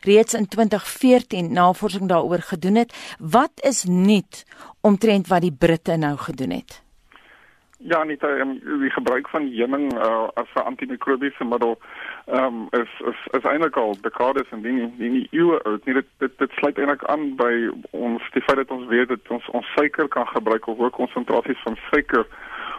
reeds in 2014 navorsing daaroor gedoen het. Wat is nuut omtrent wat die Britte nou gedoen het? Ja, net um, die gebruik van heuning uh, as 'n antimikrobiese middel ehm um, is is is eintlik al dekades en nie nie nie eeue oud nie. Dit dit dit sluit eintlik aan by ons die feit dat ons weet dat ons ons suiker kan gebruik of hoë konsentrasies van suiker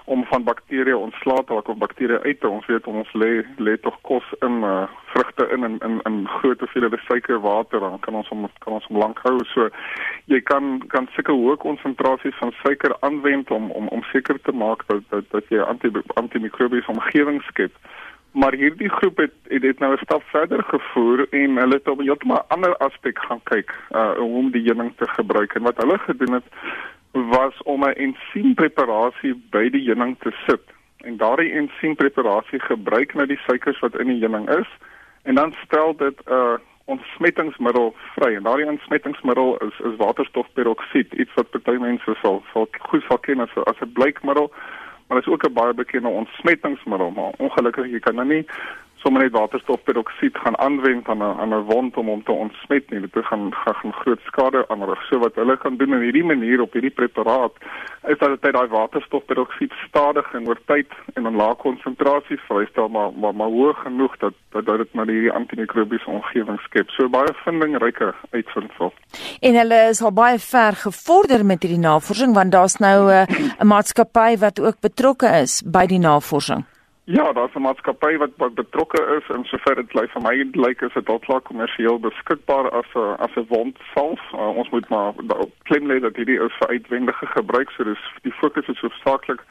om van bakterieë ontslae te raak of bakterieë uit te ons weet ons lê lê tog kos in uh, vrugte in in in, in groot hoeveelhede suiker water dan kan ons om kan ons om lank hou so jy kan kan sulke hoë konsentrasies van suiker aanwend om om om seker te maak dat dat, dat jy anti antimikrobiese omgewing skep maar hierdie groep het het dit nou 'n stap verder gevoer en hulle het op 'n heeltemal ander aspek gaan kyk uh, om die heuning te gebruik en wat hulle gedoen het was om 'n ensiempreparasie by die heuning te sit. En daardie ensiempreparasie gebruik nou die suikers wat in die heuning is en dan stel dit 'n uh, ontsmettingsmiddel vry. En daardie ontsmettingsmiddel is is waterstofperoksied, iets wat baie mense sal sal goed sal ken as 'n bleikmiddel, maar dit is ook 'n baie bekende ontsmettingsmiddel, maar ongelukkig jy kan nou nie sommer net waterstofperoksied gaan aanwend aan 'n aan 'n wond om hom te ontsmet nie. Dit gaan gaan groot skade aanrig. So wat hulle kan doen in hierdie manier op hierdie preparaat is dat dit daai waterstofperoksied stadig en oor tyd en in lae konsentrasies vrystel maar maar maar hoog genoeg dat dat dit maar hierdie antimikrobiese omgewing skep. So baie vindingryke uitvinding. En hulle is al baie ver gevorder met hierdie navorsing want daar's nou eh, 'n uh, maatskappy wat ook betrokke is by die navorsing. Ja, daar's 'n maatskappy wat, wat betrokke is en sover dit lyk vir my lyk is dit al klaar kommersieel beskikbaar as 'n as 'n wondsalf. Uh, ons moet maar klem lê dat hierdie is vir uitwendige gebruik, so dis die fokus is hoofsaaklik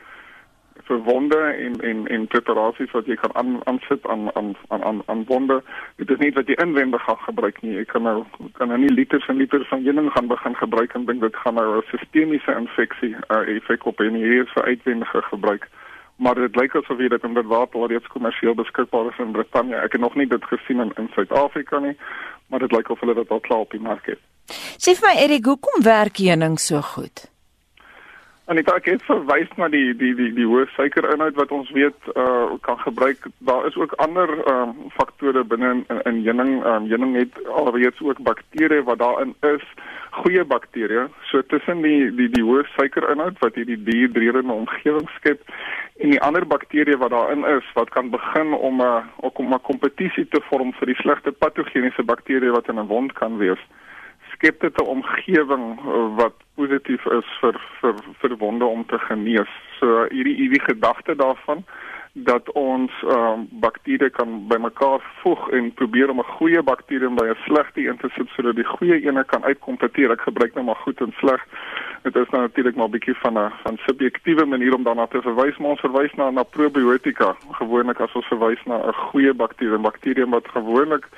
vir wonde en en en preparasies wat jy kan aan aansit aan aan aan aan wonde. Dit is nie wat jy inwendig gaan gebruik nie. Jy kan nou kan nou nie liters en liters van heuning gaan begin gebruik en dink dit gaan nou 'n sistemiese infeksie uh, effek op en hier is vir uitwendige gebruik maar dit lyk asof jy dit inderdaad alreeds kommersieel beskikbaar is in Brittanje. Ek het nog nie dit gesien in in Suid-Afrika nie, maar dit lyk of hulle dit al klaar op die mark het. Sê vir my Erik, hoekom werk heuning so goed? En ek dink dit verwys na die die die die hoë suikerinhoud wat ons weet uh kan gebruik. Daar is ook ander ehm um, faktore binne in in heuning. Ehm um, heuning het alreeds ook bakterieë wat daarin is, goeie bakterieë. So tussen die die die hoë suikerinhoud wat hierdie dehydrerende omgewing skep en die ander bakterieë wat daarin is wat kan begin om 'n uh, om 'n kompetisie te vorm vir die slegte patogeniese bakterieë wat in 'n wond kan wees skep dit 'n omgewing uh, wat positief is vir vir vir wonde om te genees. So hierdie hierdie gedagte daarvan dat ons ehm um, bakterieë kan bymekaar voeg en probeer om 'n goeie bakterium by 'n slegte een te sit sodat die goeie ene kan uitkompeteer. Ek gebruik nou maar goed en sleg. Dit is nou natuurlik maar 'n bietjie van 'n van subjektiewe manier om daarna te verwys, maar ons verwys na na probiotika. Gewoonlik as ons verwys na 'n goeie bakterium, bakterium wat gewoonlik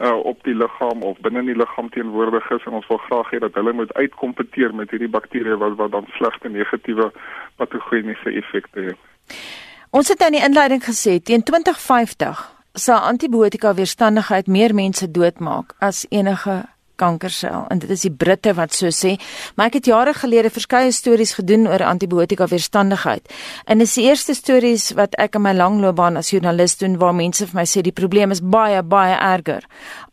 uh, op die liggaam of binne die liggaam teenwoordig is en ons wil graag hê dat hulle moet uitkompeteer met hierdie bakterieë wat wat dan slegte negatiewe patogeniese effekte het. Ons het aan die inleiding gesê teen 2050 sal antibiotika weerstandigheid meer mense doodmaak as enige kankersel. En dit is die Britte wat so sê maar ek het jare gelede verskeie stories gedoen oor antibiotika weerstandigheid. En dis die eerste stories wat ek in my lang loopbaan as joernalis doen waar mense vir my sê die probleem is baie baie erger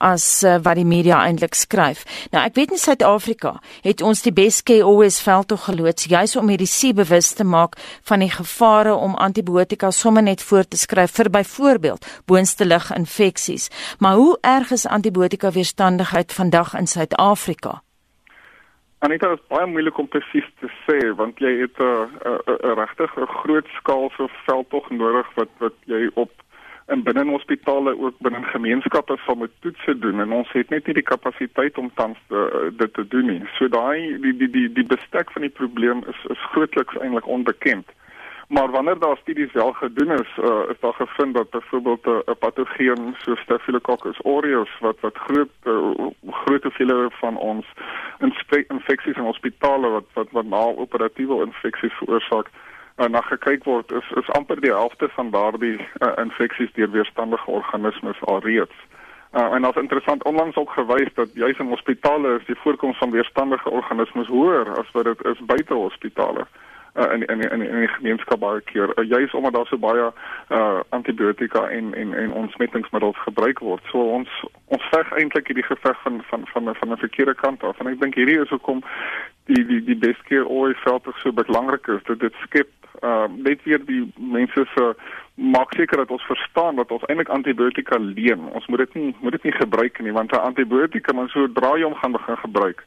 as uh, wat die media eintlik skryf. Nou ek weet in Suid-Afrika het ons die Beske always veld tog geloods juis om hierdie sie bewus te maak van die gevare om antibiotika sommer net voor te skryf vir byvoorbeeld boonste lig infeksies maar hoe erg is antibiotika weerstandigheid vandag in Suid-Afrika? Anita, dit is baie moeilik om presies te sê want jy het 'n regtig 'n groot skaal so veldtog nodig wat wat jy op in binne hospitale ook binne gemeenskappe sal moet toetse doen en ons het net nie die kapasiteit om tans te, dit te doen nie. So daai die die die die bestek van die probleem is is grootliks eintlik onbekend. Maar wanneer daar studies wel gedoen is, uh, is daar gevind dat byvoorbeeld 'n uh, patogeen so Staphylococcus aureus wat wat groot uh, groot hoeveelhede van ons infeksies in hospitale wat wat wat na operatiewe infeksies veroorsaak en na gekyk word is is amper die helfte van daardie uh, infeksies deur weerstandige organismes alreeds. Uh, en is interessant onlangs ook gewys dat juis in hospitale is die voorkoms van weerstandige organismes hoër as wat dit is buite hospitale. uh, in in in in die gemeenskap baie keer. Uh, Juist omdat daar so baie uh antibiotika en en en ontsmettingsmiddels gebruik word. So ons ons veg eintlik hierdie geveg van van van van 'n verkeerde kant af. En ek dink hierdie is hoekom die die die beskeer ooi veld so belangrik is. Dit dit skep uh net weer die mense se maak seker dat ons verstaan dat ons eintlik antibiotika leen. Ons moet dit nie moet dit nie gebruik nie want 'n antibiotika man sodra jy hom gaan begin gebruik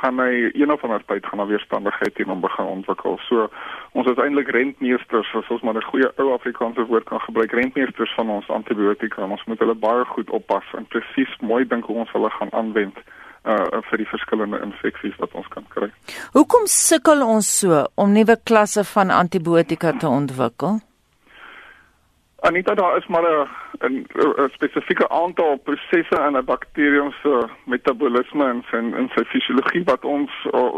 gaan hy een of ander tyd gaan weerstandigheid teen hom begin ontwikkel. So ons is eintlik rentmeesters as ons maar 'n goeie ou Afrikaanse woord kan gebruik, rentmeesters van ons antibiotika. Ons moet hulle baie goed oppas en presies mooi dink hoe ons hulle gaan aanwend uh vir die verskillende infeksies wat ons kan kry. Hoekom sukkel ons so om nuwe klasse van antibiotika te ontwikkel? Anita daar is maar 'n spesifieke aantal prosesse in 'n bakterium se metabolisme en en in sy fisiologie wat ons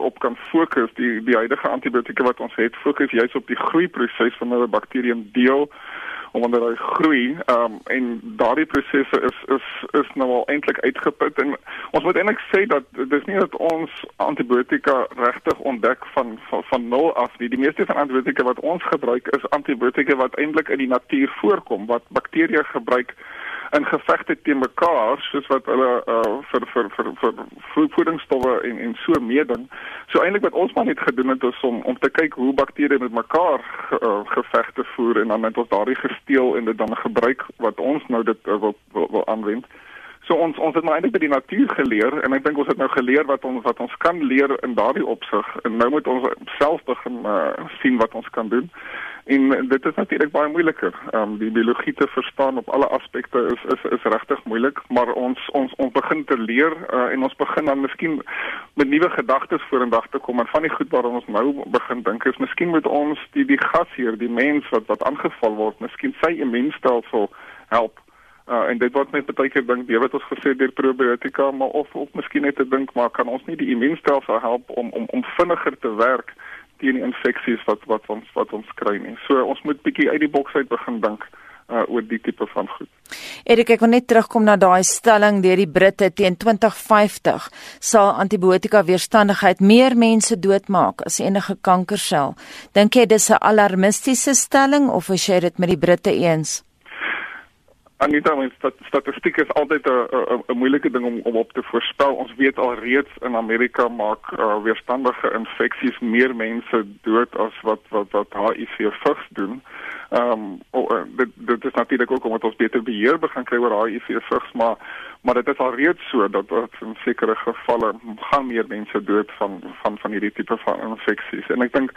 op kan fokus. Die die huidige antibiotika wat ons het, fokus juis op die groeiproses van 'n bakterium deel omdat hy groei um, en daardie prosesse is is is nou al eintlik uitgeput en ons moet eintlik sê dat dis nie dat ons antibiotika regtig ontdek van van, van nul af nie. Die meeste van antibiotika wat ons gebruik is antibiotika wat eintlik in die natuur voorkom wat bakterieë gebruik in gevegte teen mekaar soos wat hulle uh, vir vir vir vir voedingsstowwe en en so meeding. So eintlik wat ons maar net gedoen het is om om te kyk hoe bakterieë met mekaar uh, gevegte voer en dan het ons daardie gesteel en dit dan gebruik wat ons nou dit uh, wil wil, aanwend. So ons ons het maar eintlik by die natuur geleer en ek dink ons het nou geleer wat ons wat ons kan leer in daardie opsig en nou moet ons self begin uh, sien wat ons kan doen. En dit is natuurlik baie moeiliker. Ehm um, die biologie te verstaan op alle aspekte is is is regtig moeilik, maar ons ons ons begin te leer uh, en ons begin dan miskien met nuwe gedagtes vorendag te kom en van die goed waar ons nou begin dink is miskien moet ons die die gas hier, die mens wat wat aangeval word, miskien sy immuunstelsel help. Uh, en dit word net baie keer dink, jy weet ons gesê deur probiotika, maar of of miskien net te dink maar kan ons nie die immuunstelsel help om om om vinniger te werk teen die infeksies wat wat ons wat ons kry nie. So ons moet bietjie uit die boks uit begin dink uh oor die tipe van goed. Erik, ek wil net terugkom na daai stelling deur die Britte teen 2050 sal antibiotika weerstandigheid meer mense doodmaak as enige kankersel. Dink jy dis 'n alarmistiese stelling of is jy dit met die Britte eens? Anita, mens stat, statistiek is altyd 'n moeilike ding om om op te voorspel. Ons weet al reeds in Amerika maak uh, weerstandige infeksies meer mense dood as wat wat wat HIV vigs doen. Ehm um, oh, dit dit is natuurlik ook omdat ons beter beheer begin kry oor HIV vigs, maar maar dit is al reeds so dat in sekere gevalle gaan meer mense dood van van van hierdie tipe van infeksies. En ek dink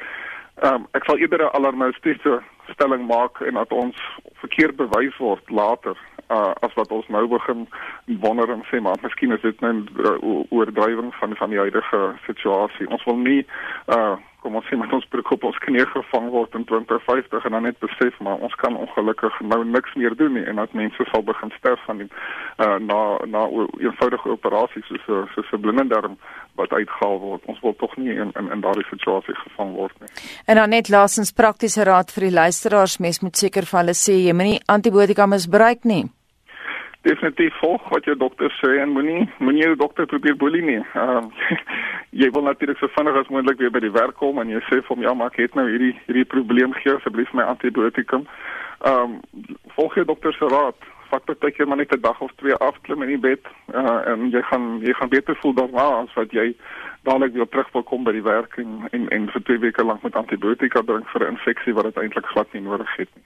ehm um, ek sal eerder 'n alarmistiese stelling maak en dat ons verkeerd bewys word later uh, as wat ons nou begin wonder en sê maar miskien is dit net nou uh, oordrywing van van die huidige situasie. Ons wil nie uh kom ons sê met ons broek op ons knie gevang word in 2050 en dan net besef maar ons kan ongelukkig nou niks meer doen nie en dat mense sal begin sterf van die uh na na eenvoudige operasies soos soos 'n blindendarm wat uitgehaal word. Ons wil tog nie in in, in daardie situasie gevang word nie. En dan net laasens praktiese raad vir die luisteraars, mens moet seker vir hulle sê jy moenie antibiotika misbruik nie definitief volg wat jou dokter sê en moenie moenie jou dokter probeer boelie nie. Ehm uh, jy wil natuurlik so vinnig as moontlik weer by die werk kom en jy sê vir hom ja, maar ek het nou hierdie hierdie probleem gee asseblief my antibiotikum. Ehm um, volg jou dokter se raad. Vat baie keer maar net 'n dag of twee af klim in die bed uh, en jy gaan jy gaan beter voel daarna as wat jy dadelik weer terug wil kom by die werk en en, en vir twee weke lank met antibiotika drink vir 'n infeksie wat dit eintlik glad nie nodig het nie.